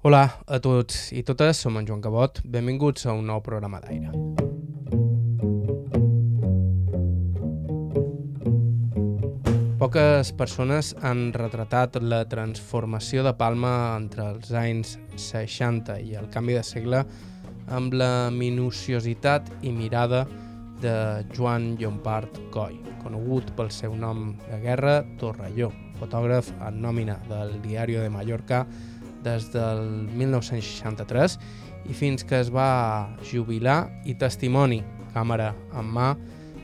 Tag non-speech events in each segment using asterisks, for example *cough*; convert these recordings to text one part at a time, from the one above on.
Hola a tots i totes, som en Joan Cabot. Benvinguts a un nou programa d'aire. Poques persones han retratat la transformació de Palma entre els anys 60 i el canvi de segle amb la minuciositat i mirada de Joan Llompart Coll, conegut pel seu nom de guerra Torrelló, fotògraf en nòmina del Diari de Mallorca des del 1963 i fins que es va jubilar i testimoni, càmera en mà,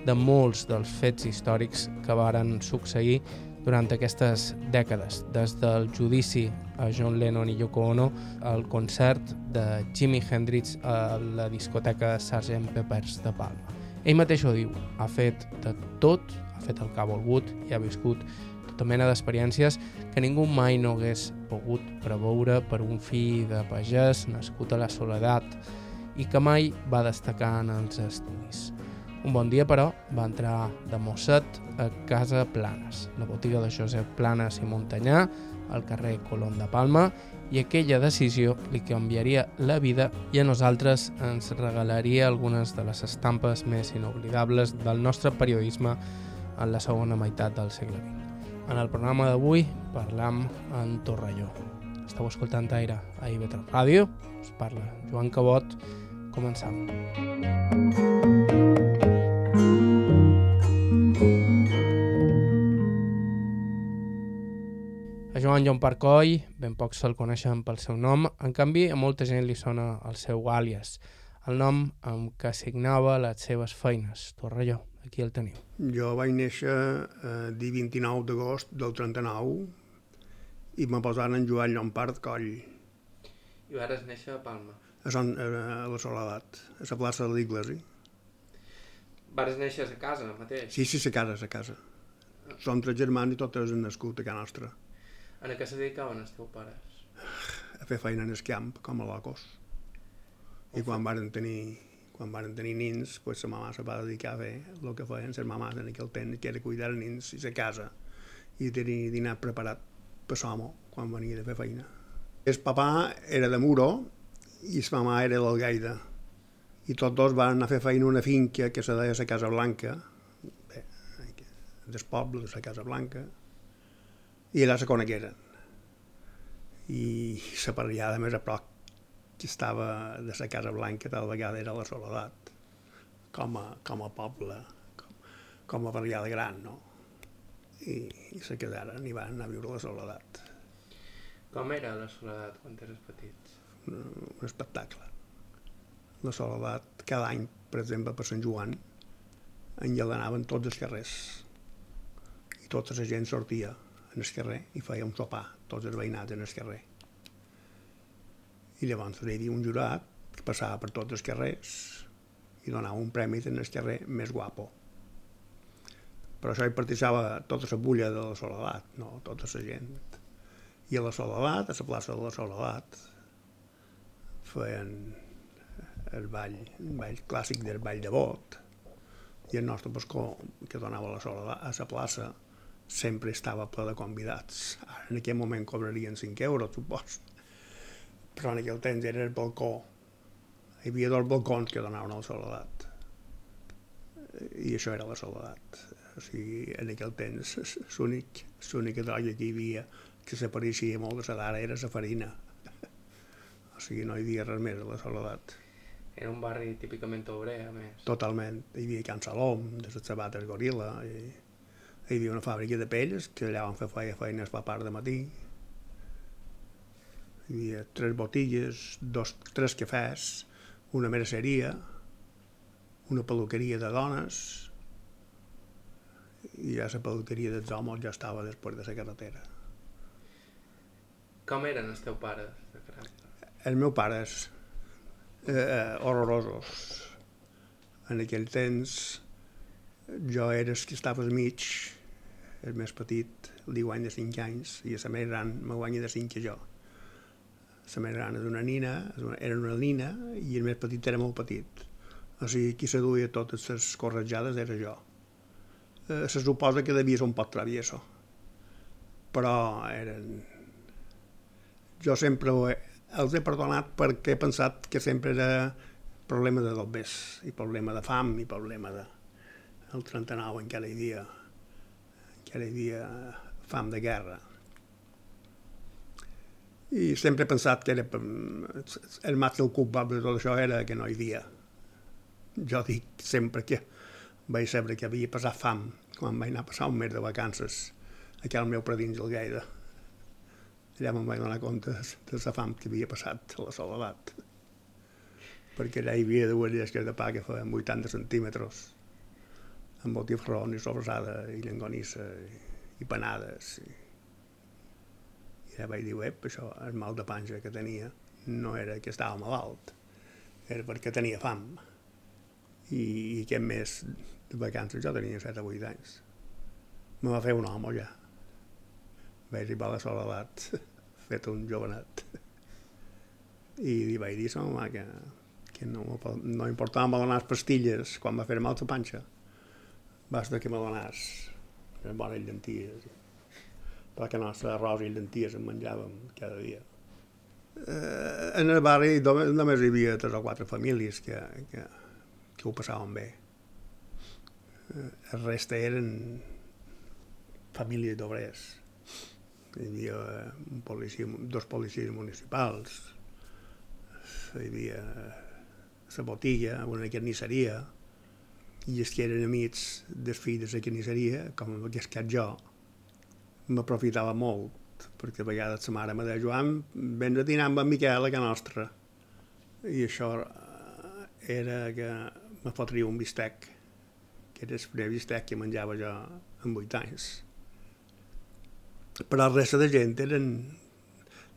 de molts dels fets històrics que varen succeir durant aquestes dècades, des del judici a John Lennon i Yoko Ono al concert de Jimi Hendrix a la discoteca Sgt. Pepper's de Palma. Ell mateix ho diu, ha fet de tot, ha fet el que ha volgut i ha viscut tota mena d'experiències que ningú mai no hagués pogut preveure per un fill de pagès nascut a la soledat i que mai va destacar en els estudis. Un bon dia, però, va entrar de mosset a Casa Planes, la botiga de Josep Planes i Montanyà, al carrer Colón de Palma, i aquella decisió li canviaria la vida i a nosaltres ens regalaria algunes de les estampes més inoblidables del nostre periodisme en la segona meitat del segle XX. En el programa d'avui parlam en Torrelló. Esteu escoltant Aire a IB3 Ràdio, us parla Joan Cabot, començam. A Joan Joan Parcoll ben pocs se'l coneixen pel seu nom, en canvi a molta gent li sona el seu àlies, el nom amb què signava les seves feines, Torrelló, aquí el teniu. Jo vaig néixer el dia 29 d'agost del 39 i me posaren en Joan Llompart Coll, I vares néixer a Palma. a, Son, a la Soledat, a la plaça de l'Iglesi. Vares néixer a casa mateix? Sí, sí, a casa, a casa. Som tres germans i totes han nascut a casa nostra. En què se dedicaven els teus pares? A fer feina en el camp, com a locos. I quan varen tenir, quan varen tenir nins, pues, la mamà se va dedicar a fer el que feien les mamàs en aquell temps, que era cuidar els nins i la casa i tenir dinar preparat per l'home quan venia de fer feina. El papà era de Muro i la mamà era d'Algaida. I tots dos van anar a fer feina una finca que se deia la Casa Blanca, bé, del poble de la Casa Blanca, i allà se conegueren. I la parellada més a prop que estava de la Casa Blanca tal vegada era la Soledat, com a, com a poble, com, com a parellada gran, no? I, i se quedaren i van anar a viure la Soledat. Com era la soledat quan eres petit? Un, un espectacle. La Soledat, cada any, per exemple, per Sant Joan, enllalenaven tots els carrers i tota la gent sortia en el carrer i feia un sopar, tots els veïnats en el carrer. I llavors hi havia un jurat que passava per tots els carrers i donava un premi en el carrer més guapo. Però això hi participava tota la bulla de la Soledat, no tota la gent. I a la Soledat, a la plaça de la Soledat, feien el ball, el ball clàssic del ball de bot, i el nostre pascó, que donava la Soledat, a la plaça, sempre estava ple de convidats. Ara, en aquell moment cobrarien 5 euros, supos. Però en aquell temps era el balcó. Hi havia dos balcons que donaven a la soledat. I això era la soledat. O sigui, en aquell temps, l'únic, l'única droga que hi havia que s'apareixia molt de la d'ara era la farina. O sigui, no hi havia res més a la soledat. Era un barri típicament obrer, a més. Totalment. Hi havia Can Salom, de les sabates Gorila, i hi havia una fàbrica de pells que allà van fer feines per part de matí hi havia tres botilles dos, tres cafès una merceria una peluqueria de dones i ja la peluqueria dels homes ja estava després de la carretera. Com eren els teus pares els meus pares eh, horrorosos en aquell temps jo era el que estava al mig el més petit li guanya de 5 anys i la més gran me guanya de 5 que jo. La més gran és una nina, és una, era una nina i el més petit era molt petit. O sigui, qui se duia totes les corretjades era jo. Eh, se suposa que devia ser un poc travieso, però eren... Jo sempre ho he, els he perdonat perquè he pensat que sempre era problema de dobbers, i problema de fam, i problema de... El 39 encara hi havia, encara hi havia fam de guerra. I sempre he pensat que era, el mat del culpable de tot això era que no hi havia. Jo dic sempre que vaig saber que havia passat fam quan vaig anar a passar un mes de vacances aquí al meu predins del Gaire allà me'n vaig donar compte de la fam que havia passat a la soledat perquè allà hi havia dues llesques de pa que feien 80 centímetres amb botifrón i sobrasada i llengonissa i, i panades i, allà vaig dir, ep, això, el mal de panxa que tenia no era que estava malalt era perquè tenia fam. I, i aquest mes de vacances jo tenia 7 o 8 anys. Me va fer un home ja. Vaig arribar a la soledat *laughs* fet un jovenet. I li vaig dir a mama que, que no, no importava me donar pastilles quan va fer mal la panxa. Basta que me donàs bones llenties perquè nostre arròs i llenties en menjàvem cada dia. Eh, en el barri només hi havia tres o quatre famílies que, que, que ho passaven bé. Eh, el resta eren famílies d'obrers. Hi havia un policia, dos policies municipals, hi havia la botiga, una carnisseria, i els que eren amics dels fills de la carnisseria, com aquest cas jo, m'aprofitava molt, perquè a vegades la mare me deia, Joan, vens a dinar amb en Miquel a casa nostra. I això eh, era que me fotria un bistec, que era el primer bistec que menjava jo amb vuit anys però la resta de gent eren,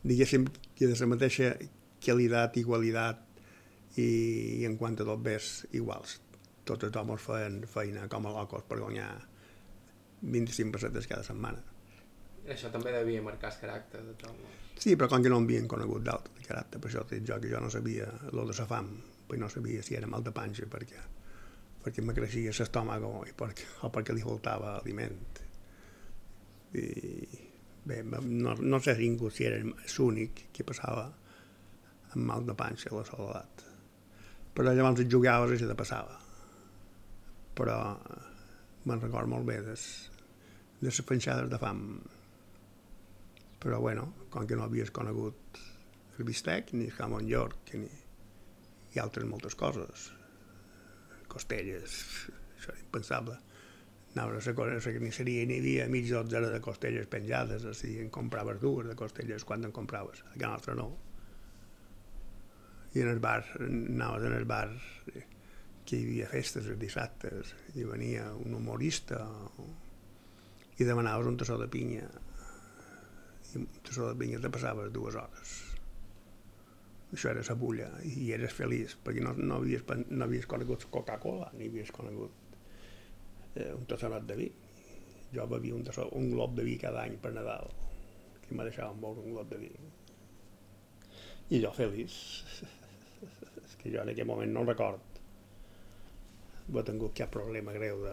diguéssim, que de la mateixa qualitat i qualitat i, i en quant a tot ves iguals. Tots els homes feien feina com a locos per guanyar 25 pessetes cada setmana. Això també devia marcar el caràcter de tot. Sí, però com que no havien conegut d'altre de caràcter, per això t'he jo que jo no sabia lo de la fam, no sabia si era mal de panxa, perquè, perquè me creixia l'estómac o, perquè, o perquè li faltava aliment. I, bé, no, no sé ningú si era l'únic que passava amb mal de panxa a la soledat. Però llavors et jugaves i se te passava. Però me'n record molt bé des, de les penjades de fam. Però bueno, com que no havies conegut el bistec, ni jamón york, ni, i altres moltes coses. Costelles, això era impensable anava a la, carnisseria i n'hi havia mig dotzena de costelles penjades, o sigui, en compraves dues de costelles quan en compraves, a casa nostra no. I en el bar, anaves en el bar que hi havia festes els dissabtes, i venia un humorista i demanaves un tassó de pinya i un tassó de pinya te passaves dues hores això era la bulla i eres feliç perquè no, no, havies, no havies conegut Coca-Cola ni havies conegut eh, un tassanot de vi. Jo bevia un, tassó, un glob de vi cada any per Nadal, que me deixaven beure un glob de vi. I jo feliç. *laughs* És que jo en aquell moment no record haver tingut cap problema greu de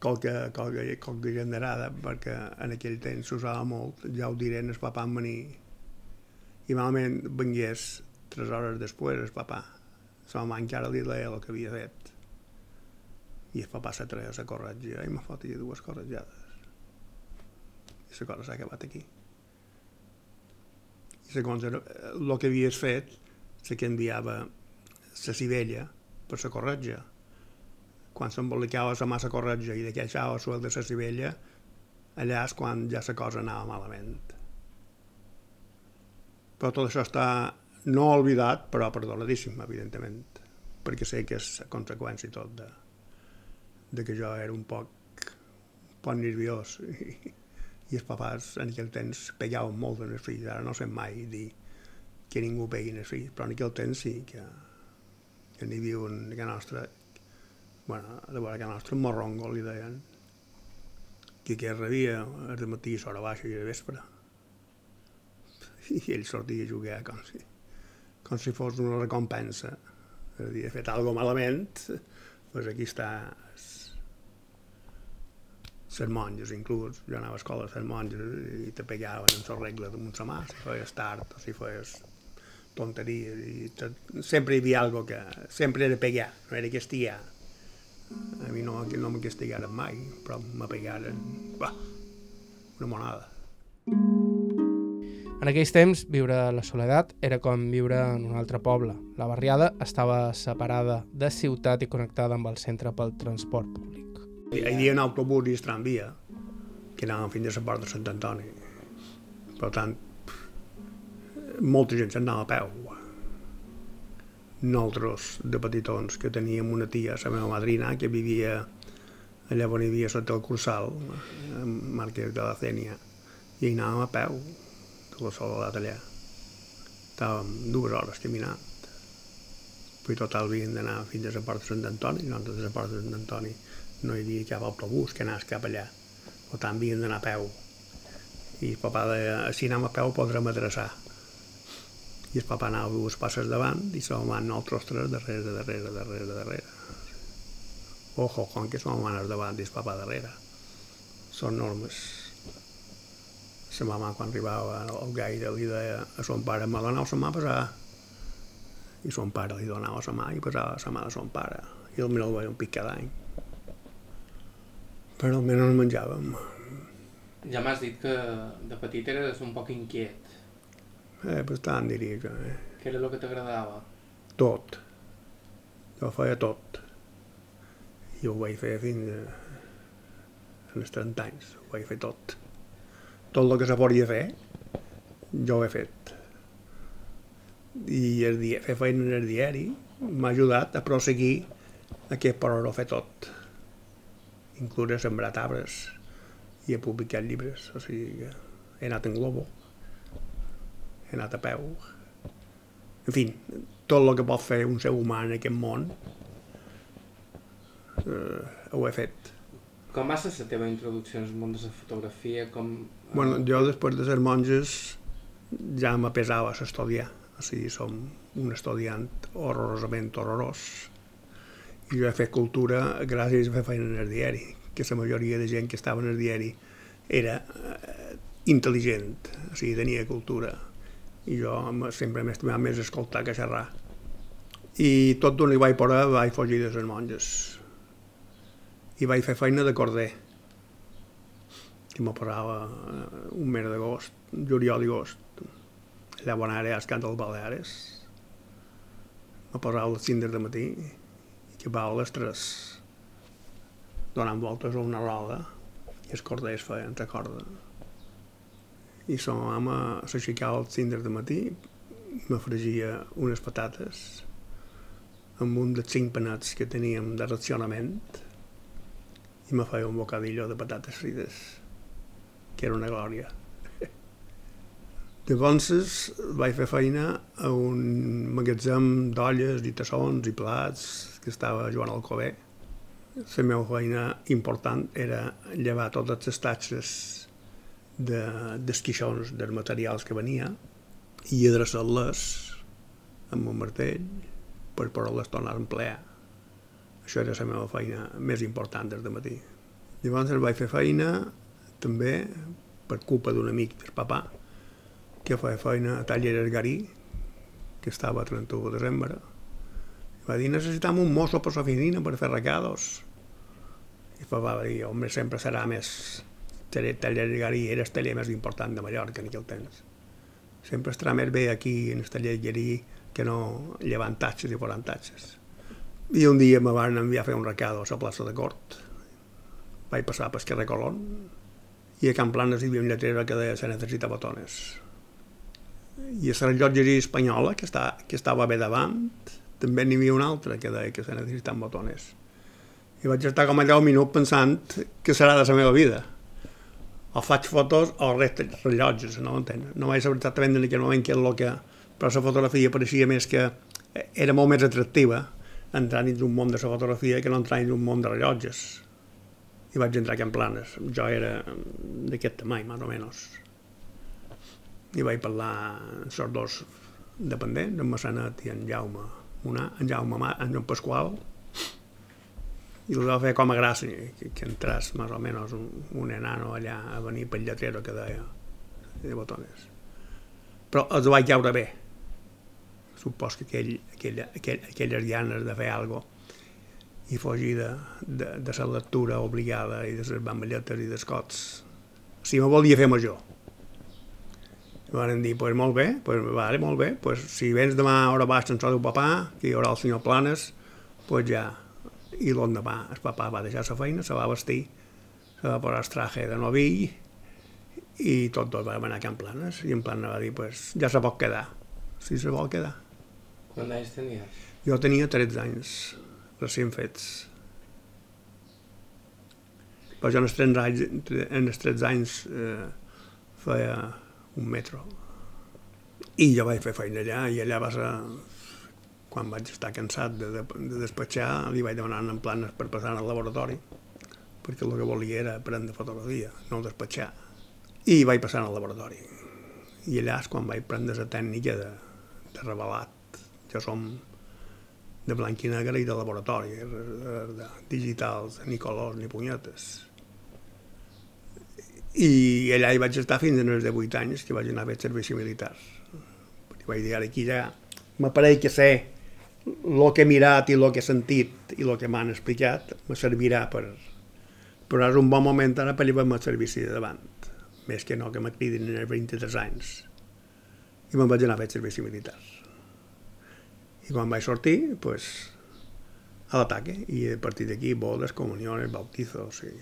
qualque, qualque, qualque generada, perquè en aquell temps s'usava molt, ja ho diré, el papà en venir i malament vengués tres hores després el papà. La mamà encara li deia el que havia fet. I el papà se treia la corretja i me fotia dues corretjades. I la cosa s'ha acabat aquí. I segons el que havies fet se canviava la civella per la corretja quan s'embolicava la massa corretja i d'aquell xau suel de la civella allà és quan ja la cosa anava malament. Però tot això està no oblidat però perdonadíssim evidentment perquè sé que és conseqüència tot de, de que jo era un poc, un poc nerviós i, i els papàs en aquell temps pegaven molt en els fills, ara no sé mai dir que ningú pegui en els fills, però en aquell temps sí que, que n'hi havia un que nostre, bueno, de veure que nostre morrongo li deien, que que rebia el matí, a baixa i de vespre. I ell sortia a jugar com si, com si fos una recompensa. És a dir, fet alguna malament, doncs aquí està les monges, inclús. Jo anava a escola a les monges i te pegaven amb la regla damunt la mà, si feies tard o si feies tonteries. I te, sempre hi havia algo que... Sempre era pegar, no era castigar. A mi no, no me castigaren mai, però me pegaren... Bah, una monada. En aquells temps, viure a la soledat era com viure en un altre poble. La barriada estava separada de ciutat i connectada amb el centre pel transport públic. Hi havia un autobús i el tramvia que anaven fins a la porta de Sant Antoni. Per tant, molta gent s'anava a peu. Nosaltres, de petitons, que teníem una tia, la meva madrina, que vivia allà on hi havia sota el Cursal, Marquès de la Cènia, i hi anàvem a peu, de la soledat allà. Estàvem dues hores caminant. Però total havien d'anar fins a la porta de Sant Antoni, i nosaltres a la porta de Sant Antoni no hi havia cap autobús que anés cap allà. Per tant, havien d'anar a peu. I el papà deia, si anem a peu podrem adreçar. I el papà anava dues passes davant i som van nosaltres tres darrere, darrere, darrere, darrere. Ojo, com que som manes davant i el papà darrere. Són normes. La mama quan arribava al gaire li deia a son pare, me donau la mà passar. I son pare li donava la mà i passava la mà de son pare. I el mirava un pic cada any però almenys menjàvem. Ja m'has dit que de petit eres un poc inquiet. Eh, bastant diria que... Eh. Què era el que t'agradava? Tot. Jo feia tot. I ho vaig fer fins a... als 30 anys. Ho vaig fer tot. Tot el que se podia fer, jo ho he fet. I el dia, fer feina en el diari m'ha ajudat a proseguir aquest per fer tot inclús he sembrat arbres i he publicat llibres, o sigui que he anat en globo, he anat a peu. En fi, tot el que pot fer un ser humà en aquest món eh, ho he fet. Com va ser la teva introducció al món de la fotografia? Com... Bueno, jo després de ser monges ja me pesava estudiar, o sigui, som un estudiant horrorosament horrorós i jo he fet cultura gràcies a fer feina en el diari, que la majoria de gent que estava en el diari era eh, intel·ligent, o sigui, tenia cultura. I jo sempre m'he estimat més escoltar que xerrar. I tot d'on hi vaig parar vaig fugir de les monges. I vaig fer feina de corder. I me parava eh, un mes d'agost, juliol i agost. Allà on ara als Cants dels Baleares. Me parava a les 5 de matí que va a les 3 donant voltes a una roda i els corders feien la corda. I la mama s'aixecava al 5 de matí m'afregia unes patates amb un dels cinc panets que teníem de racionament i me feia un bocadillo de patates frites, que era una glòria. Llavors vaig fer feina a un magatzem d'olles i tassons i plats que estava Joan Alcover. La meva feina important era llevar totes les taxes de, dels quixons, dels materials que venia i adreçar-les amb un martell per poder-les tornar a emplear. Això era la meva feina més important des de matí. Llavors vaig fer feina també per culpa d'un amic del papà, que feia feina a Taller Garí, que estava a 31 de desembre. I va dir, necessitam un mosso per l'oficina per fer recados. I el va dir, home, sempre serà més... Taller Garí era el taller més important de Mallorca en aquell temps. Sempre estarà més bé aquí en el taller Garí que no llevant tatxes i posant tatxes. I un dia me van enviar a fer un recado a la plaça de Cort. Vaig passar pel carrer Colón i a Can Planes hi havia un lletrero que deia se necessita botones i a la rellotgeria espanyola, que, està, que estava bé davant, també n'hi havia una altra que deia que se necessitaven botones. I vaig estar com a 10 minuts pensant que serà de la meva vida. O faig fotos o resta rellotges, no entenc. No vaig saber exactament en aquell moment què és el que... Però la fotografia pareixia més que era molt més atractiva entrar dins un món de la fotografia que no entrar dins un món de rellotges. I vaig entrar aquí en planes. Jo era d'aquest tamany, més o menys i vaig parlar amb els dos dependents, en Massanet i en Jaume Monà, en Jaume en Joan Pasqual, i el va fer com a gràcia, que, que entràs més o menys un, un enano allà a venir pel lletrero que deia de botones. Però els vaig caure bé. Supos que aquell, aquell, aquell, aquelles llanes de fer alguna i fugir de, de, de la lectura obligada i de les bamballetes i dels cots. Si me volia fer major. I van dir, pues molt bé, pues vale, molt bé, pues si vens demà a hora baix sense el papà, que hi haurà el senyor Planes, pues ja. I l'endemà el papà va deixar la feina, se va vestir, se va posar el traje de novill i tot dos vam anar a Can Planes i en Planes va dir, pues ja se pot quedar, si se vol quedar. Quants anys tenies? Jo tenia 13 anys recient fets. Però jo en els 13 anys, en els 13 anys eh, feia un metro. I jo vaig fer feina allà, i allà va ser quan vaig estar cansat de, de, de despatxar, li vaig demanar en planes per passar al laboratori, perquè el que volia era prendre fotografia, no despatxar. I vaig passar al laboratori. I allà és quan vaig prendre la tècnica de, de revelat. Jo som de blanc i negre i de laboratori, de digitals, ni colors ni punyetes. I allà hi vaig estar fins als de 8 anys, que vaig anar a fer servici militar. I vaig dir, ara aquí ja m'apareix que sé el que he mirat i el que he sentit i el que m'han explicat me servirà per... Però és un bon moment ara per llevar-me el servici de davant, més que no que me cridin en els 23 anys. I me'n vaig anar a fer servici militar. I quan vaig sortir, pues, a l'ataque. I a partir d'aquí, bodes, comuniones, bautizos, i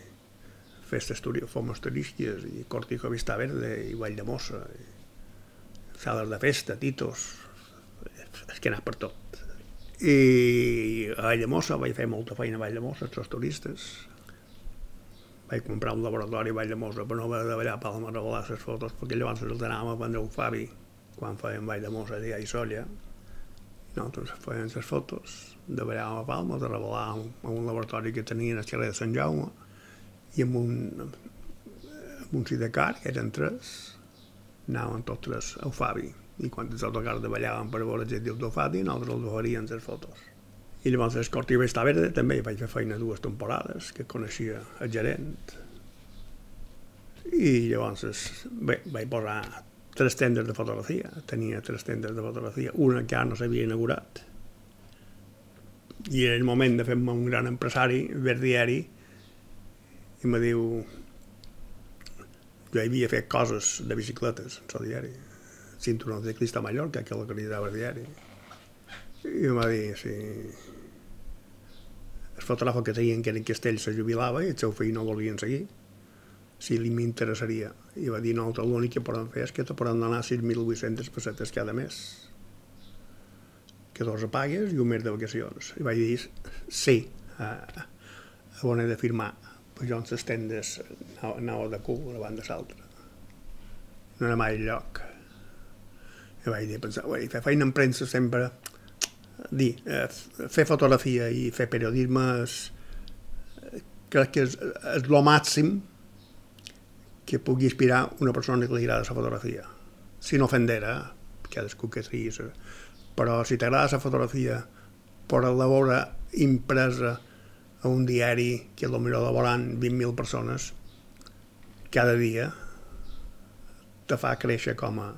festes fomos turístiques, i cortijo vista verde, i ball de mossa, i sales de festa, titos, és que anar per tot. I a Vall de Mossa vaig fer molta feina a Vall de Mossa, els turistes. Vaig comprar un laboratori a Vall de Mossa, però no va de ballar a a revelar les fotos, perquè llavors els anàvem a prendre un Fabi, quan fèiem Vall de Mossa, dia i Solla, nosaltres feien les fotos ballar a Palma, de revelar en un laboratori que tenien al carrer de Sant Jaume i amb un, amb un sidecar, que eren tres, anaven tots tres al Fabi. I quan els autocars de ballaven per veure del Fabi, nosaltres els faríem les fotos. I llavors l'escortiva estava verde, també vaig fer feina dues temporades, que coneixia el gerent. I llavors bé, vaig posar tres tendes de fotografia. Tenia tres tendes de fotografia. Una que ara no s'havia inaugurat. I era el moment de fer-me un gran empresari, ver diari, i me diu... Jo havia fet coses de bicicletes, en el diari. Cinturons de Crista Mallorca, que la cridava diari. I em va dir, sí... El fotògraf que tenien que era en Castell se jubilava i el seu fill no volien seguir si li m'interessaria. I va dir, no, l'únic que podem fer és que te podem donar 6.800 pessetes cada mes que dos pagues i un mes de vacacions. I vaig dir, sí, a, a on he de firmar. Pues jo en les tendes anava de cul una banda l'altra. No era mai lloc. I vaig dir, pensar, vaig fer feina en premsa sempre, dir, eh, fer fotografia i fer periodisme és, crec que és, és el màxim que pugui inspirar una persona que li agrada la fotografia. Sin ofender, eh? cadascú que sigui. Però si t'agrada la fotografia per la veure impresa a un diari que potser la veuran 20.000 persones cada dia, te fa créixer com a,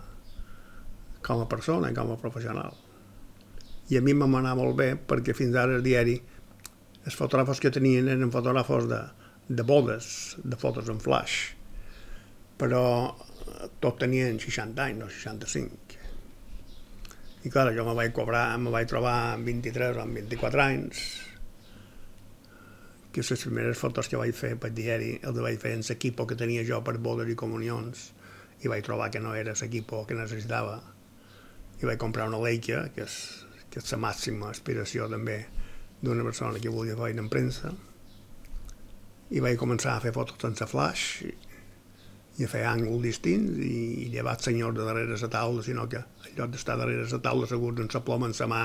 com a persona, com a professional. I a mi m'ha anat molt bé perquè fins ara el diari els fotògrafos que tenien eren fotògrafos de, de bodes, de fotos en flash però tots tenien 60 anys, no 65. I clar, jo me vaig cobrar, me vaig trobar amb 23 o amb 24 anys, que les primeres fotos que vaig fer per diari els vaig fer en l'equipo que tenia jo per bodes i comunions i vaig trobar que no era l'equipo que necessitava i vaig comprar una Leica que és, que és la màxima aspiració també d'una persona que volia fer en premsa i vaig començar a fer fotos sense flash i a fer àngol distints i, i llevat senyor de darrere la taula, sinó que en lloc d'estar darrere la taula segurs amb la ploma en la mà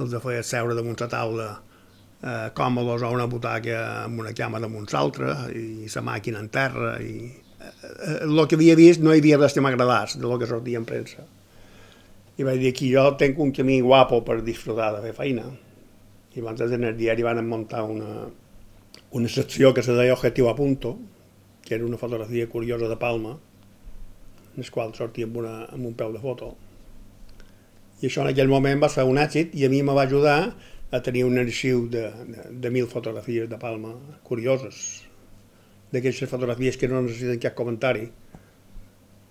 els de fer seure damunt la taula eh, còmodes o una butaca amb una cama damunt l'altra i la màquina en terra i eh, el que havia vist no hi havia res que m'agradàs de lo que sortia en premsa i vaig dir que jo tinc un camí guapo per disfrutar de fer feina. I abans en el diari van muntar una, una secció que se deia Objetivo a Punto, que era una fotografia curiosa de Palma, en el qual sortia amb, una, amb un peu de foto. I això en aquell moment va ser un èxit i a mi me va ajudar a tenir un arxiu de, de, de mil fotografies de Palma curioses, d'aquestes fotografies que no necessiten cap comentari,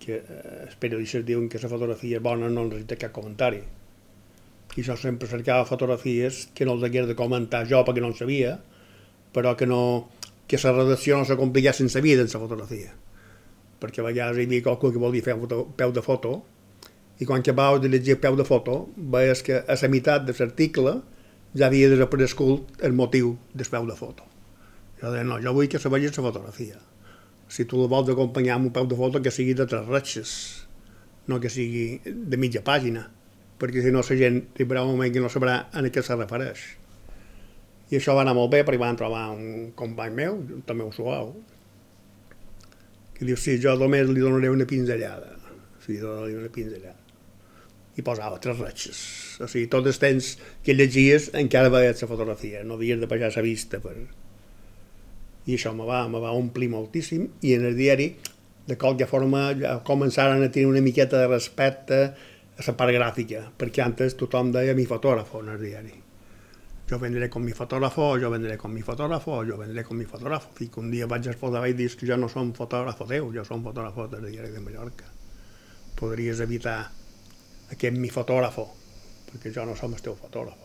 que els periodistes diuen que la fotografia és bona no necessita cap comentari. I jo sempre cercava fotografies que no els hagués de comentar jo perquè no en sabia, però que no que la redacció no se compliqués sense vida en la fotografia. Perquè a vegades hi havia qualcú que volia fer foto, peu de foto i quan acabaves de llegir peu de foto veies que a la meitat de l'article ja havia desaparegut el motiu del peu de foto. Jo deia, no, jo vull que se vegi la fotografia. Si tu la vols acompanyar amb un peu de foto, que sigui de tres ratxes, no que sigui de mitja pàgina, perquè si no la gent arribarà un moment que no sabrà a què se refereix. I això va anar molt bé perquè van trobar un company meu, també ho suau, que diu, sí, jo només li donaré una pinzellada. Sí, donaré una pinzellada. I posava tres ratxes. O sigui, tot el temps que llegies encara veies la fotografia, no havies de baixar la vista per... I això me va, me va omplir moltíssim i en el diari de qualque forma ja començaren a tenir una miqueta de respecte a la part gràfica, perquè antes tothom deia mi fotògrafo en el diari yo vendré con mi fotógrafo, yo vendré con mi fotógrafo, yo vendré con mi fotógrafo. I que un dia vaig exposar i dir que jo no som fotògrafo teu, jo som fotògrafo del diari de Mallorca. Podries evitar aquest mi fotógrafo, perquè jo no som el teu fotògrafo.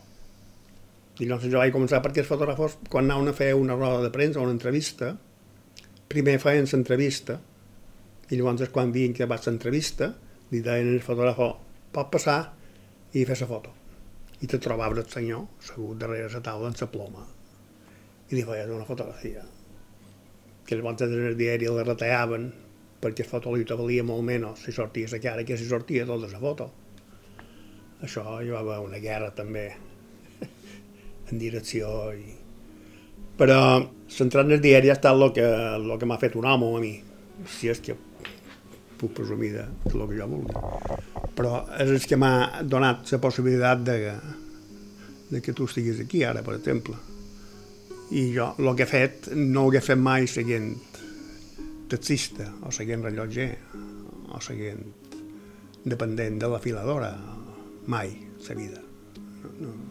I llavors jo vaig començar perquè els fotògrafos, quan anaven a fer una roda de premsa o una entrevista, primer feien l'entrevista, i llavors quan vien que va l'entrevista, li deien al fotògrafo, pot passar i fer la foto. I te trobaves el senyor segut darrere la taula amb la ploma. I li feies una fotografia que els bons del diari la retallaven perquè el fotolito valia molt menys si sortia la cara que si sortia tota la foto. Això hi va haver una guerra també en direcció i... però centrant en el diari ha estat el que, el que m'ha fet un home a mi si és que puc presumir de, de lo que jo vulgui. Però és el que m'ha donat la possibilitat de, de que tu estiguis aquí ara, per exemple. I jo el que he fet no ho he fet mai seguint taxista o seguint rellotger o seguint dependent de la filadora, mai, la vida. No, no.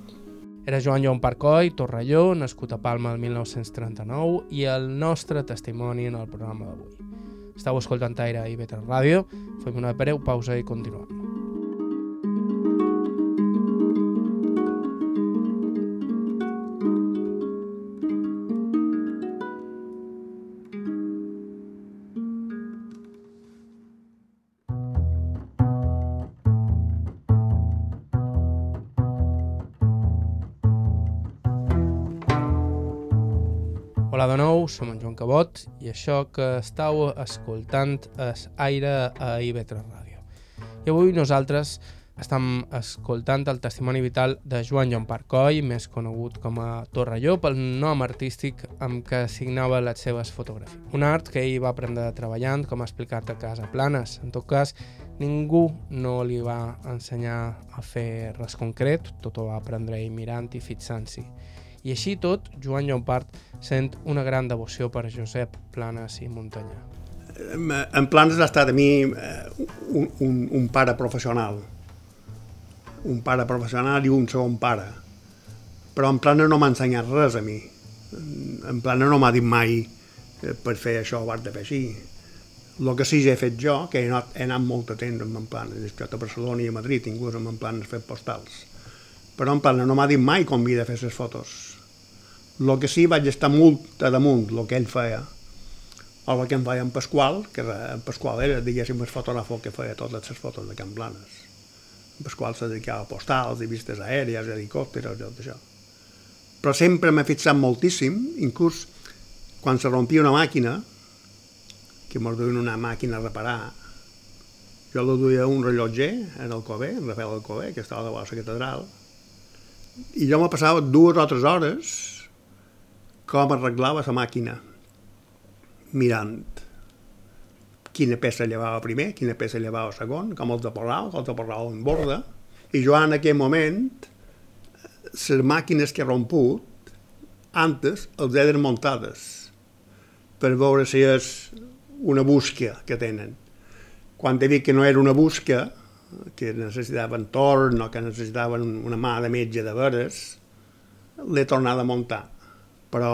Era Joan Joan Parcoi, Torrelló, nascut a Palma el 1939 i el nostre testimoni en el programa d'avui. Estau escoltant Aire i Betra Ràdio. Fem una breu pausa i continuem. Som en Joan Cabot i això que estàu escoltant és Aire a IB3 Ràdio. I avui nosaltres estem escoltant el testimoni vital de Joan Joan Parcoi, més conegut com a Torrelló, pel nom artístic amb què signava les seves fotografies. Un art que ell va aprendre treballant, com ha explicat a Casa Planes. En tot cas, ningú no li va ensenyar a fer res concret, tot ho va aprendre ell mirant i fixant-s'hi. I així tot, Joan Llompart sent una gran devoció per Josep Planes i Muntanyà. En Planes ha estat a mi eh, un, un, un pare professional, un pare professional i un segon pare. Però en Planes no m'ha ensenyat res a mi. En Planes no m'ha dit mai eh, per fer això ho has de fer així. El que sí que he fet jo, que he anat, he anat molt a temps amb en Planes, he estat a Barcelona i a Madrid, inclús amb en Planes fent postals. Però en Planes no m'ha dit mai com havia de fer les fotos el que sí vaig estar molt a damunt el que ell feia el que em feia en Pasqual, que en Pasqual era, diguéssim, el fotògraf que feia totes les fotos de Can Blanes. En Pasqual se dedicava a postals i vistes aèries, helicòpters, tot això. Però sempre m'he fixat moltíssim, inclús quan se rompia una màquina, que mos duien una màquina a reparar, jo la duia un rellotger en el Cové, en Rafael Alcobé, que estava de la catedral, i jo me passava dues o tres hores com arreglava la màquina, mirant quina peça llevava primer, quina peça llevava segon, com els deporrava, com els deporrava en borda, i jo en aquell moment, les màquines que he romput, antes els he desmuntades per veure si és una busca que tenen. Quan he dit que no era una busca, que necessitaven torn o que necessitaven una mà de metge de veres, l'he tornat a muntar. Però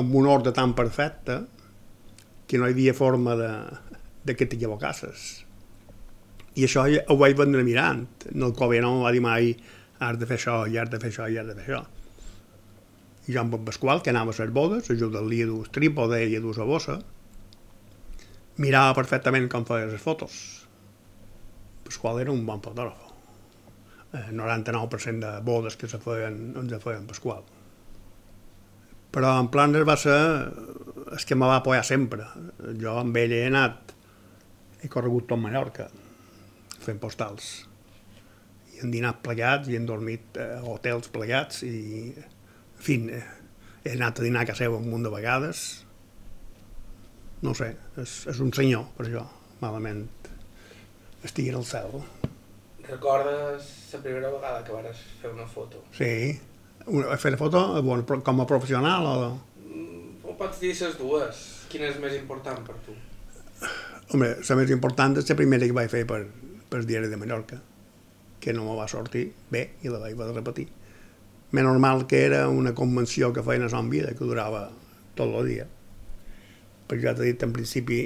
amb un ordre tan perfecte que no hi havia forma de, de que t'equivocasses. I això ho vaig vendre mirant. El Cove no va dir mai has de fer això, i has de fer això, i has de fer això. I jo amb en Pasqual, que anava a les bodes, ajuda-li a dur trípode i a dur la bossa, mirava perfectament com feia les fotos. Pasqual era un bon fotògraf. El 99% de bodes que se feien, ens feien Pasqual. Però en plan va ser el que me va apoyar sempre. Jo amb ell he anat, he corregut tot Mallorca, fent postals. I hem dinat plegats i hem dormit a hotels plegats i, en fi, he anat a dinar a casa seva un munt de vegades, no sé, és, és un senyor, per això, malament estigui el cel. Recordes la primera vegada que vas fer una foto? Sí, una, fer una foto bon, com a professional o... Mm, o pots dir les dues? Quina és més important per tu? Home, la més important és la primera que vaig fer per, per diari de Mallorca, que no me va sortir bé i la vaig repetir. Més normal que era una convenció que feien a Son Vida, que durava tot el dia perquè ja t'he dit en principi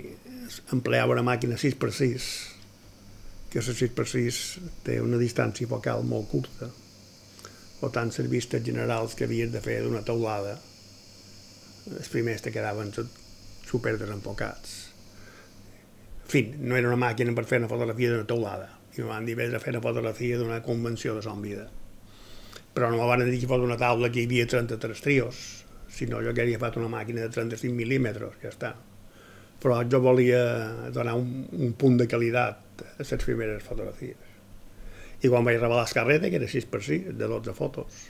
empleava una màquina 6x6 que la 6x6 té una distància focal molt curta o tant les vistes generals que havies de fer d'una taulada els primers te quedaven super desenfocats en fi, no era una màquina per fer una fotografia d'una taulada i em van dir vés a fer una fotografia d'una convenció de son vida però no me van dir que fos una taula que hi havia 33 trios si no jo hauria fet una màquina de 35 mil·límetres, ja està. Però jo volia donar un, un punt de qualitat a les primeres fotografies. I quan vaig revelar carreta, que era 6 per 6, de 12 fotos,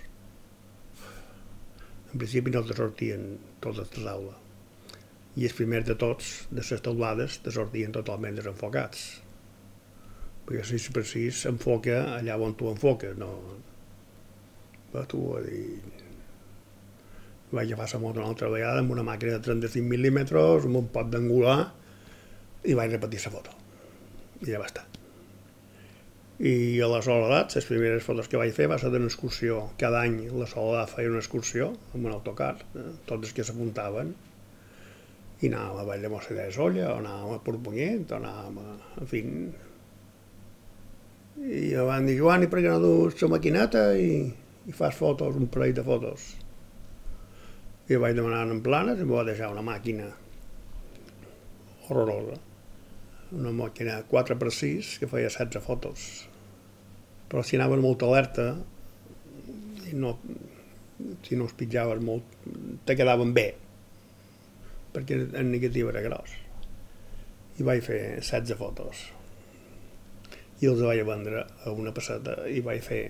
en principi no te sortien totes de taula. I els primers de tots, de les taulades, te sortien totalment desenfocats. Perquè 6 per 6 s'enfoca allà on tu enfoques, no... Va, tu, a dir, vaig agafar la moto una altra vegada amb una màquina de 35 mil·límetres, amb un pot d'angular, i vaig repetir la foto. I ja va estar. I a la Soledat, les primeres fotos que vaig fer va ser d'una excursió. Cada any la Soledat feia una excursió amb un autocar, eh? tots els que s'apuntaven, i anàvem a Vall de Mossa de Solla, o anàvem a Portbunyent, o anàvem a... En fi... I van dir, Joan, i per què no dus la maquineta i, i fas fotos, un parell de fotos? i vaig demanar en planes i em va deixar una màquina horrorosa una màquina 4x6 que feia 16 fotos però si anaven molt alerta i no, si no es pitjaves molt te quedaven bé perquè en negatiu era gros. I vaig fer 16 fotos. I els vaig vendre a una passeta i vaig fer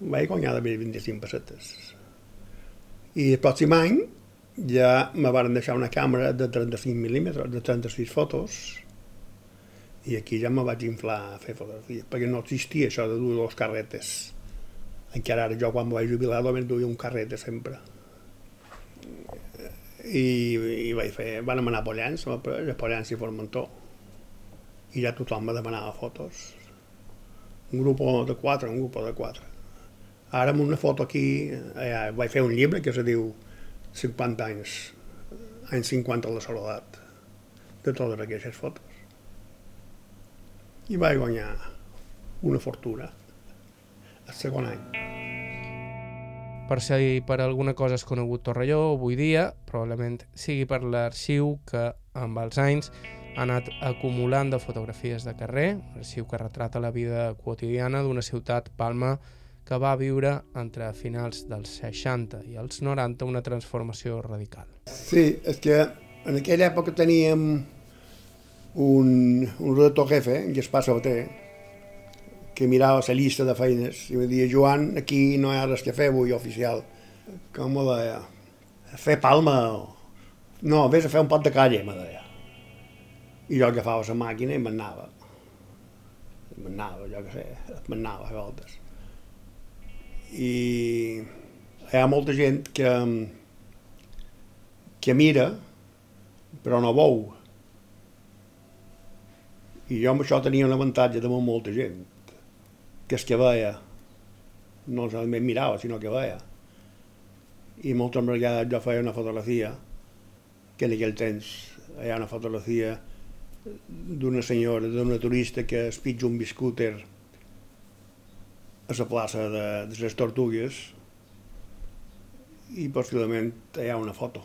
vaig guanyar de 25 pessetes i el pròxim any ja me van deixar una càmera de 35 mil·límetres, de 36 fotos, i aquí ja me vaig inflar a fer fotografies, perquè no existia això de dur dos carretes. Encara ara jo quan vaig jubilar només duia un carrete sempre. I, i vaig fer, van anar a Pollans, a Pollans i Formentó, i ja tothom me demanava fotos. Un grup de quatre, un grup de quatre. Ara amb una foto aquí, eh, vaig fer un llibre que se diu 50 anys, anys 50 a la soledat, de totes aquestes fotos. I vaig guanyar una fortuna el segon any. Per si per alguna cosa és conegut Torrelló avui dia, probablement sigui per l'arxiu que amb els anys ha anat acumulant de fotografies de carrer, arxiu que retrata la vida quotidiana d'una ciutat, Palma, que va viure entre finals dels 60 i els 90 una transformació radical. Sí, és que en aquella època teníem un, un redactor jefe, en Gaspar Sabater, que mirava la llista de feines i em deia, Joan, aquí no hi ha res que fer avui oficial. Com me deia? Fer palma o... No, vés a fer un pot de calle, me deia. I jo agafava la màquina i m'anava. M'anava, jo què sé, m'anava a voltes i hi ha molta gent que, que mira, però no veu. I jo amb això tenia un avantatge damunt molta gent, que és que veia, no solament mirava, sinó que veia. I moltes vegades jo feia una fotografia, que en aquell temps hi ha una fotografia d'una senyora, d'una turista que es pitja un biscúter a la plaça de, de les Tortugues i possiblement hi ha una foto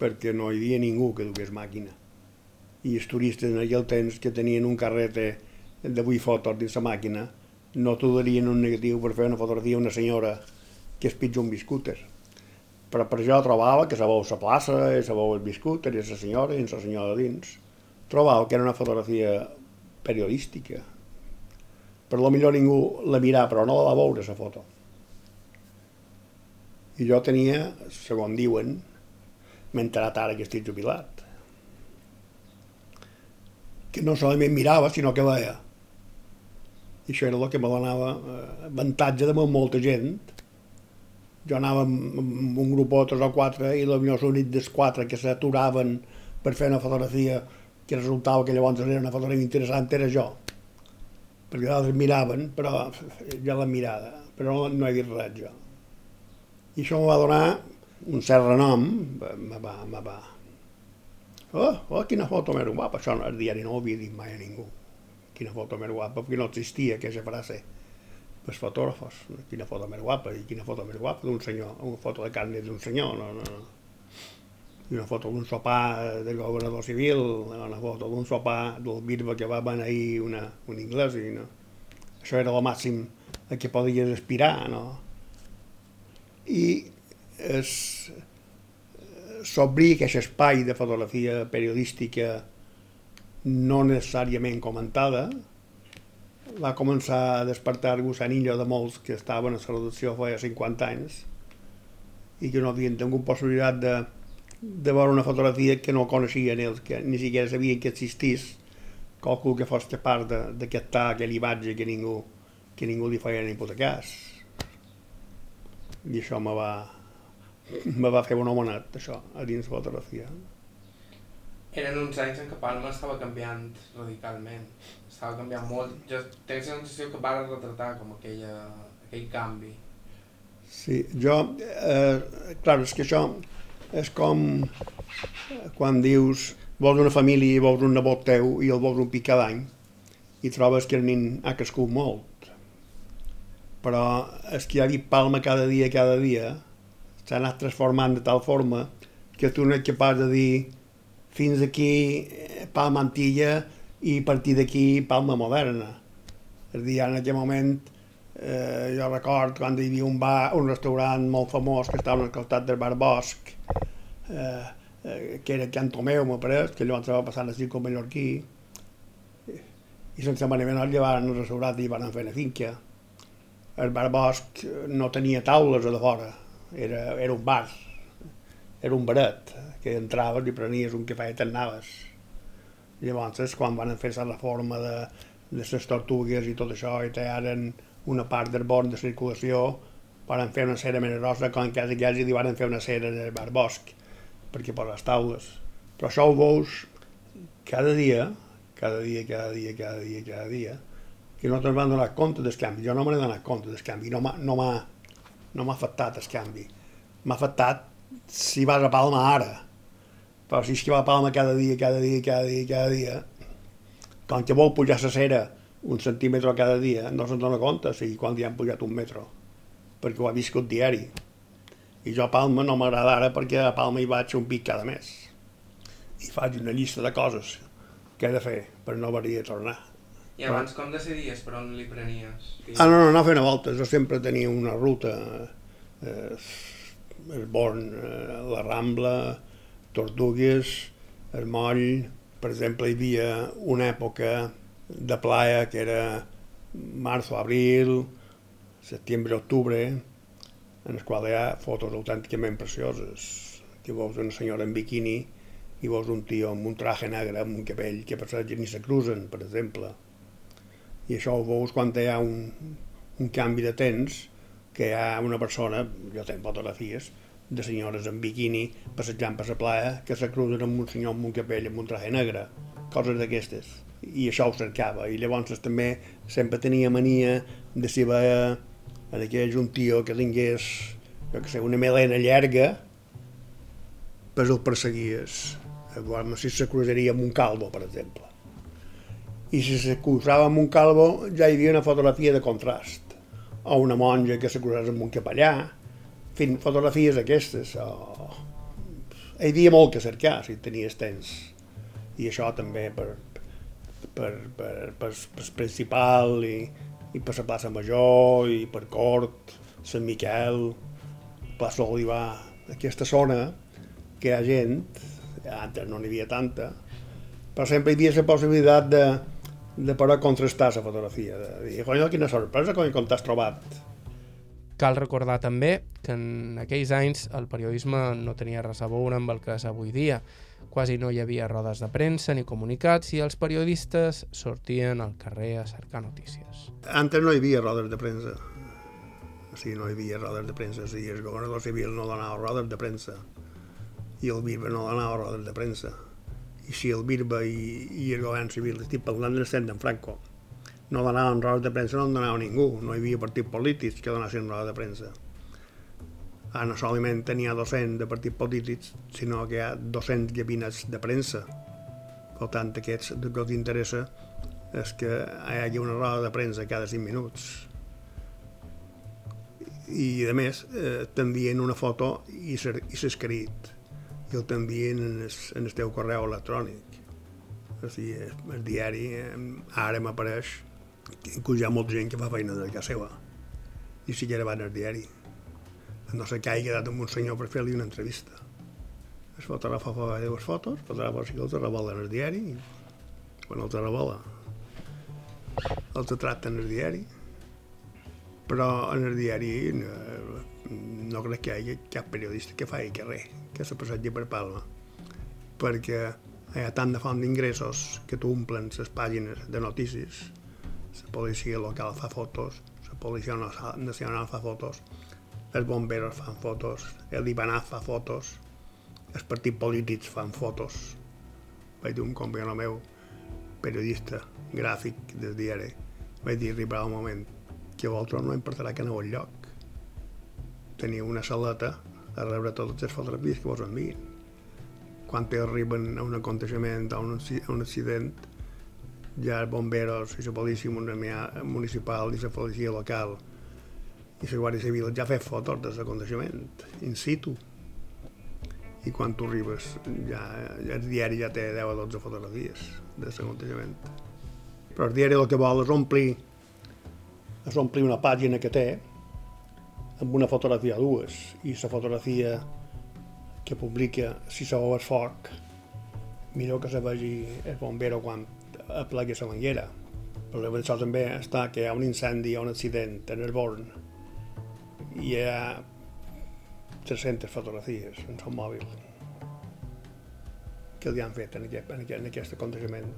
perquè no hi havia ningú que dugués màquina i els turistes en aquell temps que tenien un carrete de 8 fotos dins la màquina no t'ho darien un negatiu per fer una fotografia a una senyora que es pitja un biscúter però per això trobava que sabeu la plaça, i sabeu el biscúter, i la senyora, i la senyora dins. Trobava que era una fotografia periodística. Per lo millor ningú la mirava, però no la va veure, la foto. I jo tenia, segons diuen, m'he enterat ara que estic jubilat, que no solament mirava, sinó que veia. I això era el que me donava eh, avantatge de molta gent, jo anava amb, un grup o tres o quatre i potser l'únic dels quatre que s'aturaven per fer una fotografia que resultava que llavors era una fotografia interessant era jo. Perquè altres miraven però jo la mirada però no, no he dit res jo. I això em va donar un cert renom me va, me va oh, oh, quina foto més guapa això al diari no ho havia dit mai a ningú quina foto més guapa perquè no existia aquesta frase els fotògrafos, quina foto més guapa, i quina foto més guapa d'un senyor, una foto de carne d'un senyor, no, no, no. I una foto d'un sopar del governador civil, una foto d'un sopar del bisbe que va beneir una, un anglès, i no. Això era el màxim a què podies aspirar, no? I es, s'obri aquest espai de fotografia periodística no necessàriament comentada, va començar a despertar gusanillo de molts que estaven a la redacció feia 50 anys i que no havien tingut possibilitat de, de veure una fotografia que no coneixien ells, que ni siquiera sabien que existís qualcú que fos capaç de, de captar aquella imatge que ningú, que ningú li feia ni puta cas. I això me va, me va fer un homenat, això, a dins fotografia. Eren uns anys en què Palma estava canviant radicalment estava canviant molt. Jo tinc la sensació que va retratar com aquella, aquell canvi. Sí, jo, eh, clar, és que això és com quan dius vols una família i vols un nebot teu i el vols un pic cada any i trobes que el nin ha crescut molt. Però és que ha dit palma cada dia, cada dia, s'ha anat transformant de tal forma que tu no ets capaç de dir fins aquí eh, palma antilla i a partir d'aquí Palma Moderna. És a dir, en aquell moment eh, jo record quan hi havia un bar, un restaurant molt famós que estava al costat del bar Bosch, eh, eh, que era Can Tomeu, m'ha pareix, que llavors va passar a Mallorquí, i sense manament el llevaren al restaurant i van fer una finca. El bar Bosch no tenia taules a de fora, era, era un bar, era un baret, que entraves i prenies un cafè i t'anaves Llavors, quan van fer la reforma de, de les tortugues i tot això, i tallaren una part del bon de circulació, van fer una cera més grossa, com que hi van fer una cera en el bar bosc, perquè per les taules. Però això ho veus cada dia, cada dia, cada dia, cada dia, cada dia, que no te'n van donar compte del canvi. Jo no me n'he donat compte del canvi, no m'ha no no afectat el canvi. M'ha afectat si vas a Palma ara, però si és que va a Palma cada dia, cada dia, cada dia, cada dia, quan que vol pujar la cera un centímetre cada dia, no se'n dona compte si quan ja han pujat un metro, perquè ho ha viscut diari. I jo a Palma no m'agrada ara perquè a Palma hi vaig un pic cada mes. I faig una llista de coses que he de fer per no haver de tornar. I abans com decidies per on li prenies? Ah, no, no, no fent voltes. Jo sempre tenia una ruta, eh, el Born, eh, la Rambla, Tortugues, el moll, per exemple, hi havia una època de playa que era març o abril, setembre, octubre, en el qual hi ha fotos autènticament precioses. Que veus una senyora en biquini i veus un tio amb un traje negre, amb un cabell que per ni se cruzen, per exemple. I això ho veus quan hi ha un, un canvi de temps, que hi ha una persona, jo tenc fotografies, de senyores en biquini passejant per la playa que se cruzen amb un senyor amb un capell amb un traje negre, coses d'aquestes. I això ho cercava. I llavors també sempre tenia mania de si veia en aquell un tio que tingués, jo que sé, una melena llarga, pues el perseguies. Llavors, si se cruzaria amb un calvo, per exemple. I si se cruzava amb un calvo, ja hi havia una fotografia de contrast. O una monja que se cruzava amb un capellà, fent fotografies aquestes. O... Hi havia molt que cercar, si tenies temps. I això també per, per, per, per, per principal i, i per la plaça Major i per Cort, Sant Miquel, plaça Olivar, aquesta zona que hi ha gent, antes no n'hi havia tanta, però sempre hi havia la possibilitat de, de poder contrastar la fotografia, de dir, cony, quina sorpresa, cony, com t'has trobat. Cal recordar també que en aquells anys el periodisme no tenia res a veure amb el que és avui dia. Quasi no hi havia rodes de premsa ni comunicats i els periodistes sortien al carrer a cercar notícies. Antes no hi havia rodes de premsa. O sigui, no hi havia rodes de premsa. O sigui, el governador civil no donava rodes de premsa i el BIRBA no donava rodes de premsa. I si el BIRBA i, i el govern civil, estic parlant de l'estat d'en Franco, no donaven rodes de premsa, no en donava ningú. No hi havia partits polítics que donessin rodes de premsa. Ah, no solament tenia 200 de partits polítics, sinó que hi ha 200 gabinets de premsa. Per tant, aquests el que els interessa és que hi hagi una roda de premsa cada 5 minuts. I, a més, eh, t'envien una foto i s'escrit i el t'envien en, el, en el teu correu electrònic. O sigui, el diari ara m'apareix inclús hi ha molta gent que fa feina de casa seva. I si ja van al diari. No sé què hagi quedat amb un senyor per fer-li una entrevista. Es fotògrafa fa dues fotos fotògrafa si els revola en el diari i quan els revola els tracten en el diari. Però en el diari no, crec que hi hagi cap periodista que faci res que se passegi per Palma perquè hi ha tant de font d'ingressos que tu omplen les pàgines de notícies. La policia local fa fotos la policia nacional fa fotos els bomberos fan fotos el Ibanaz fa fotos els partits polítics fan fotos. Vaig dir un company meu periodista gràfic del diari vaig dir arribarà un moment que vosaltres no importarà que aneu al lloc teniu una saleta a rebre totes les fotografies que vos envien. Quan arriben a un aconteixement, a un, a un accident, ja els bomberos i la policia municipal i la policia local i la Guàrdia Civil ja fa fotos de l'aconteixement, in situ. I quan tu arribes, ja, ja el diari ja té 10 o 12 fotografies de l'aconteixement. Però el diari el que vol és omplir, és omplir una pàgina que té amb una fotografia dues i la fotografia que publica si se veu el foc millor que se vegi el bombero quan aplegui la manguera. Però això també està que hi ha un incendi o un accident en el born i hi ha 300 fotografies en el mòbil que li han fet en aquest, en aquest, en aquest aconteixement.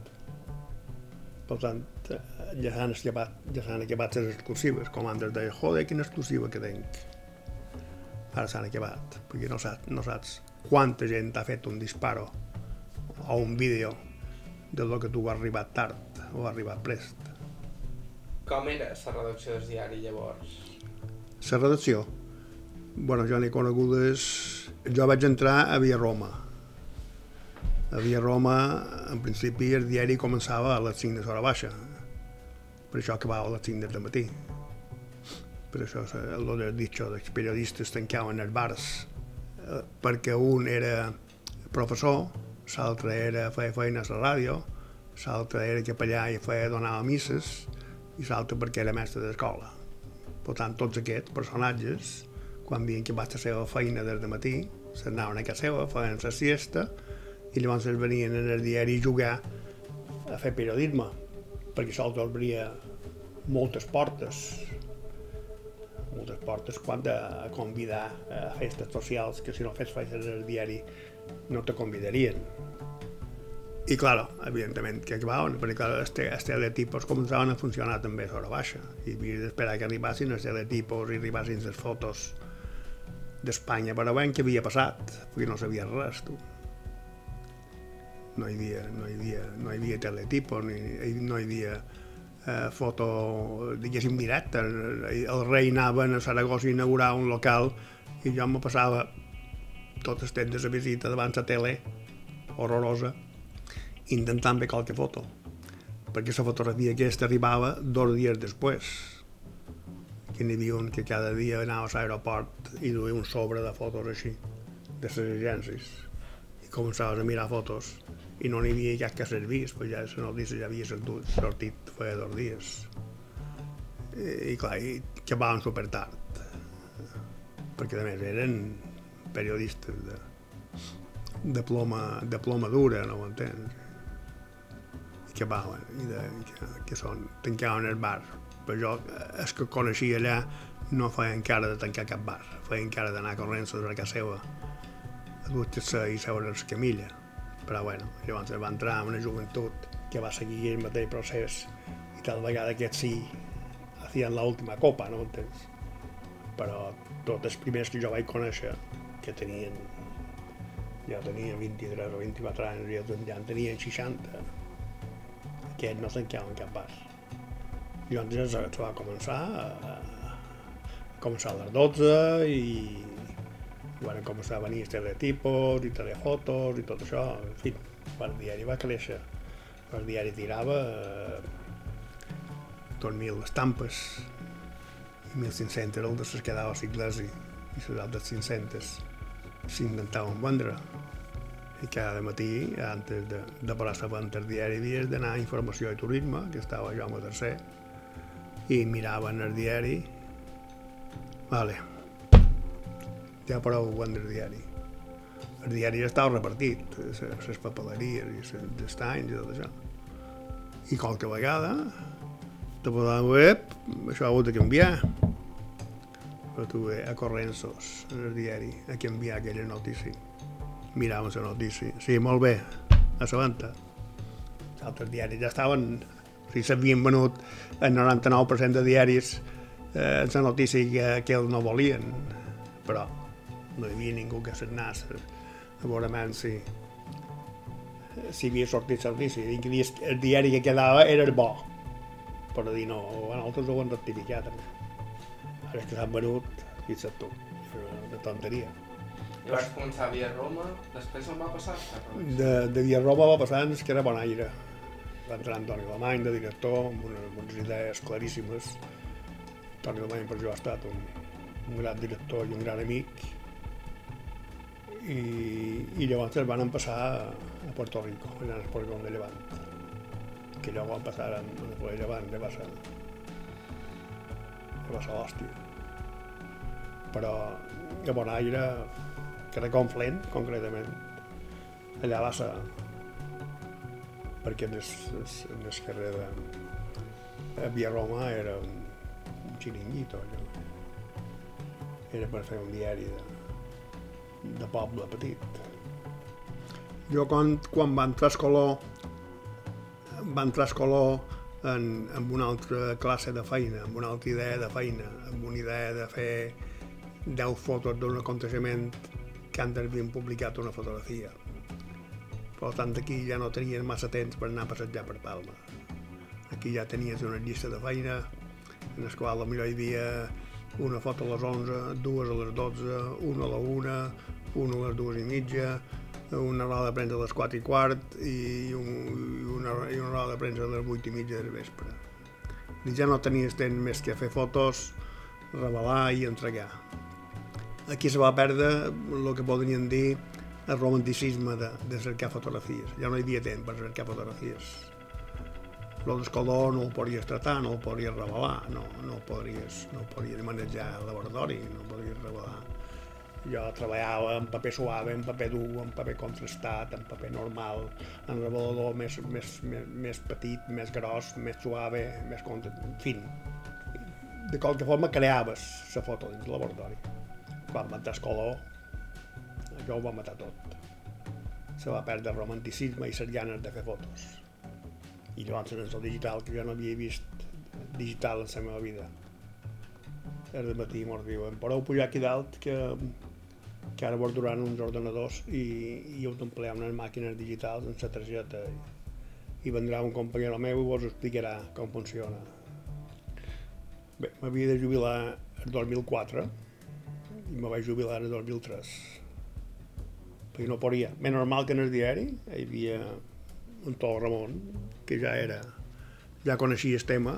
Per tant, ja s'han acabat, ja s'han acabat les exclusives, com antes deia, joder, quina exclusiva que tinc. Ara s'han acabat, perquè no saps, no saps quanta gent ha fet un disparo o un vídeo de lo que tu has arribat tard o has arribat prest. Com era la redacció del diari llavors? La redacció? bueno, jo n'he conegudes... Jo vaig entrar a Via Roma, a Via Roma, en principi, el diari començava a les 5 de l'hora baixa. Per això acabava a les 5 del matí. Per això el que dit dels periodistes tancaven els bars eh, perquè un era professor, l'altre era feia feina a la ràdio, l'altre era capellà i feia donava misses, i l'altre perquè era mestre d'escola. Per tant, tots aquests personatges, quan havien acabat la seva feina des de matí, s'anaven a casa seva, feien la siesta, i llavors es venien en el diari a jugar a fer periodisme, perquè això els obria moltes portes, moltes portes quan de convidar a festes socials que si no fes festes en el diari no te convidarien. I, claro, evidentment que acabaven, perquè clar, els, te, els teletipos començaven a funcionar també a sobre baixa, i havia d'esperar que arribassin els teletipos i arribassin les fotos d'Espanya, però veient què havia passat, perquè no sabia res, tu. No hi havia, no hi havia, no hi havia teletipos, ni, no hi havia eh, foto, diguéssim, directa. El, el rei anava a Saragossa a inaugurar un local i jo me passava tot el temps de la visita davant la tele, horrorosa, intentant fer qualque foto, perquè la fotografia aquesta arribava dos dies després, que n'hi havia un que cada dia anava a l'aeroport i duia un sobre de fotos així, de les agències, i començaves a mirar fotos i no n'hi havia cap que servís, perquè ja la notícia ja havia sortit, sortit feia dos dies. I, i clar, i que van super tard, perquè a més eren periodistes de, de ploma, de ploma dura, no ho entens? que van, i de, que, que són, tancaven el bar. Però jo, els que coneixia allà, no feien cara de tancar cap bar, feien cara d'anar corrent sobre casa seva, a dutxar-se i seure a camilla. Però bueno, llavors va entrar en una joventut que va seguir el mateix procés i tal vegada aquests sí hacien l'última copa, no entens? Però tots els primers que jo vaig conèixer, que tenien ja tenia 23 o 24 anys, ja, ja en tenien 60, que no se'n quedava en cap pas. Llavors es va començar a, a començar a les 12 i, i van començar a venir teletipos i telefotos i tot això. En fi, el diari va créixer. El diari tirava eh, 2.000 estampes i 1.500 eren les que quedava a l'església i les altres 500 s'intentaven vendre i cada matí, antes de, de parar la el diari, havies d'anar a Informació i Turisme, que estava el tercer, i miraven el diari. Vale. Ja prou vendre el diari. El diari ja estava repartit, les papeleries i els estanys i tot això. I qualque vegada, de posar web, això ha hagut de canviar. Però tuve a Corrensos, en el diari, a canviar aquella notícia miràvem la notícia. Sí, molt bé, a la venta. Els altres diaris ja estaven... O sigui, s'havien venut el 99% de diaris eh, la notícia que, que ells no volien, però no hi havia ningú que s'anés a veure si, si havia sortit la notícia. El diari que quedava era el bo, però dir no, nosaltres ho hem rectificat. Ara que s'han venut, fixa't tu, de tonteria. I vas començar a Via Roma, després on va passar? De, de Via Roma va passar que era Bonaire. Va entrar Antoni Alemany de director, amb, una, amb unes idees claríssimes. Antoni Alemany per jo ha estat un, un gran director i un gran amic. I, i llavors van passar a Puerto Rico, allà al Polígon de Llevant. Que allò van passar en el Polígon de Llevant, que va ser, que va ser l'hòstia. Però a Bonaire que era Conflent, concretament. Allà va ser perquè en el carrer de a Via Roma era un, un xiringuito allò. Era per fer un diari de, de poble petit. Jo quan, quan va entrar Escoló va entrar Escoló en, en una altra classe de feina, amb una altra idea de feina, amb una idea de fer 10 fotos d'un aconteixement que antes havien publicat una fotografia. Per tant, aquí ja no tenien massa temps per anar a passejar per Palma. Aquí ja tenies una llista de feina en la qual potser hi havia una foto a les 11, dues a les 12, una a la 1, una a les dues i mitja, una roda de premsa a les 4 i quart i, un, i, una, i una roda de premsa a les 8 i mitja del vespre. I ja no tenies temps més que fer fotos, revelar i entregar aquí se va perdre el que podrien dir el romanticisme de, de cercar fotografies. Ja no hi havia temps per cercar fotografies. El d'escolor no ho podies tratar, no ho podies revelar, no, no, podries, no podries manejar al laboratori, no podries revelar. Jo treballava en paper suave, en paper dur, en paper contrastat, en paper normal, en revelador més, més, més, més petit, més gros, més suave, més contra... En fi, de qualque forma creaves la foto dins el laboratori van matar Escoló, això ho va matar tot. se va perdre el romanticisme i les ganes de fer fotos. I llavors en el digital, que jo no havia vist digital en la meva vida. Era de matí mos diuen, podeu pujar aquí dalt que, que ara vos duran uns ordenadors i, i heu d'emplear unes màquines digitals en la targeta i, i vendrà un companyero meu i vos explicarà com funciona. Bé, m'havia de jubilar el 2004 i me vaig jubilar el 2003 perquè no podia. Més normal que en el diari hi havia un Tol Ramon, que ja era, ja coneixia el tema,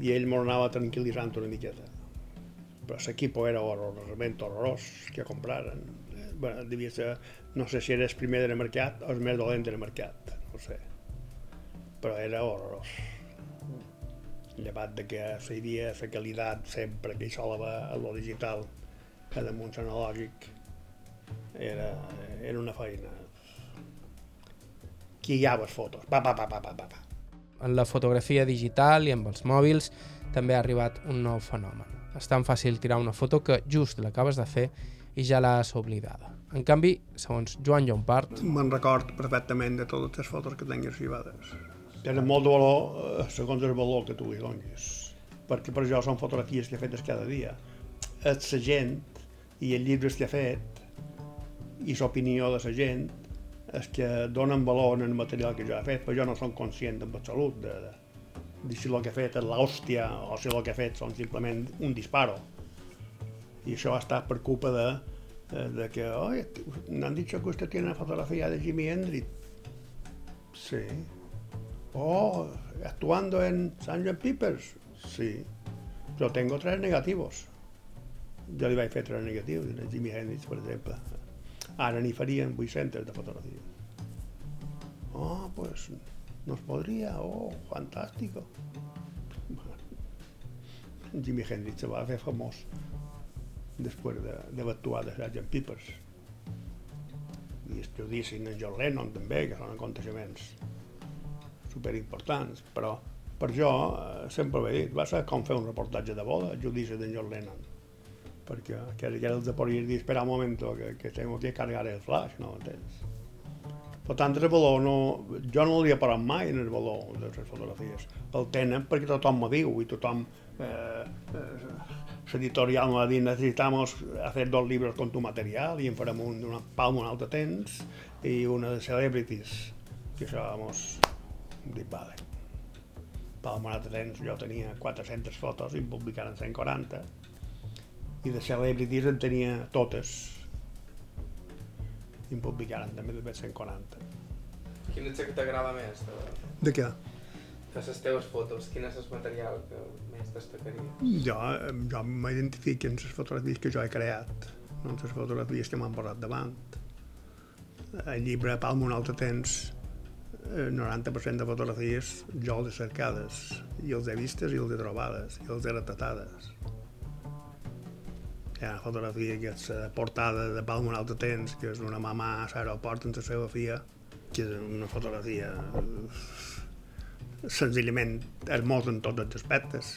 i ell m'ho anava tranquil·litzant una miqueta. Però l'equip era horrorosament horrorós que compraren. Eh, bueno, devia ser, no sé si era el primer del mercat o el més dolent del mercat, no sé. Però era horrorós. Llevat de que hi havia la qualitat sempre que hi solava a lo digital, a damunt analògic, era, era una feina. Quillava fotos, pa, pa, pa, pa, pa, pa. En la fotografia digital i amb els mòbils també ha arribat un nou fenomen. És tan fàcil tirar una foto que just l'acabes de fer i ja l'has oblidada. En canvi, segons Joan Llompart... Me'n record perfectament de totes les fotos que tinc arxivades. Tenen molt de valor eh, segons el valor que tu hi donis. Perquè per això són fotografies que he fetes cada dia. És la gent i els llibres que he fet i l'opinió de la gent és que donen valor en el material que jo he fet, però jo no som conscient en absolut de, de, de si el que he fet és l'hòstia o si el que he fet són simplement un disparo. I això ha estat per culpa de, de, de que, oye, han dit que usted tiene una fotografía de Jimi Hendrix. Sí. Oh, actuando en Sgt. Peppers. Sí. Pero tengo tres negativos. Jo li vaig fer tres negatius, de Jimi Hendrix, per exemple. Ara n'hi farien 800 de fotografia. Oh, pues nos podría, oh, fantástico. Jimi Hendrix se va fer famós després de, de actuar de Sgt. Peppers. I judicis en John Lennon també, que són aconteixements superimportants, però per jo eh, sempre ho he dit, va ser com fer un reportatge de boda, judici de John Lennon perquè que era els de poder dir, espera un moment, que, que tengo que cargar el flash, no entens? Per tant, el valor no... Jo no l'havia parat mai en el valor de les fotografies. El tenen perquè tothom m'ho diu i tothom... Eh, eh, L'editorial m'ha dit necessitamos hacer dos libros con tu material i en farem un d'una palma un altre temps i una de celebrities. I això, vamos, dic, vale. Palma un altre temps jo tenia 400 fotos i publicaren 140 i de celebrities en tenia totes i em publicaren també de 140 Quin és el que t'agrada més de, de què? de les teves fotos? Quin és el material que més destacaria? Jo, jo m'identifico en les fotografies que jo he creat, no en les fotografies que m'han posat davant. El llibre Palma un altre temps, el 90% de fotografies jo les he cercades, i els he vistes i els he trobades, i els he retratades hi ha fotografia que és la portada de Palma un altre temps, que és una mamà a l'aeroport amb la seva filla, que és una fotografia senzillament hermosa en tots els aspectes.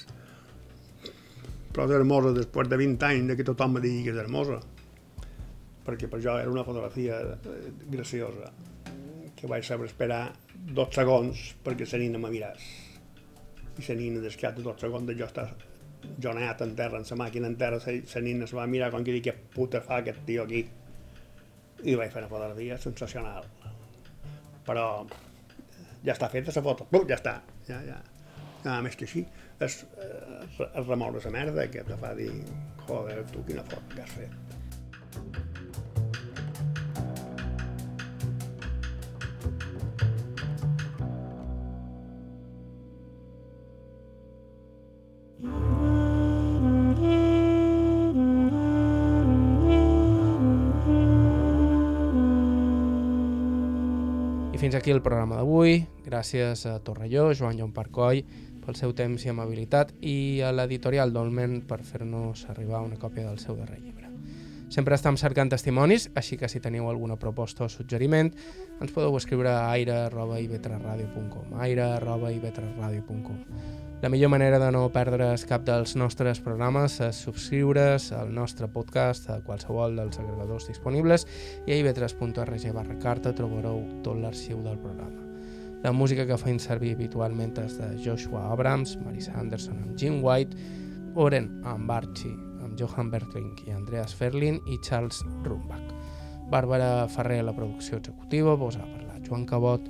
Però és hermosa després de 20 anys de que tothom me digui que és hermosa. Perquè per jo era una fotografia graciosa, que vaig saber esperar dos segons perquè la nina me miràs. I la nina, des que dos segons de jo estar jo anat en terra, en la màquina en terra, la nina es va mirar com que dir què puta fa aquest tio aquí. I vaig fer una fotografia sensacional. Però ja està feta la foto, Bum, ja està, ja, ja. Nada més que així, és, eh, és remoure la merda que te fa dir, joder, tu quina foto que has fet. Aquí el programa d'avui. Gràcies a Torrelló, Joan Joan Parcoll, pel seu temps i amabilitat i a l'editorial Dolmen per fer-nos arribar una còpia del seu darrer llibre. Sempre estem cercant testimonis, així que si teniu alguna proposta o suggeriment, ens podeu escriure a aire.ivetresradio.com aire.ivetresradio.com La millor manera de no perdre's cap dels nostres programes és subscriure's al nostre podcast a qualsevol dels agregadors disponibles i a ib3.org barra carta trobareu tot l'arxiu del programa. La música que feim servir habitualment és de Joshua Abrams, Marisa Anderson amb Jim White, Oren amb Archie, amb Johan Bertling i Andreas Ferlin i Charles Rumbach. Bàrbara Ferrer a la producció executiva, vos ha parlat Joan Cabot,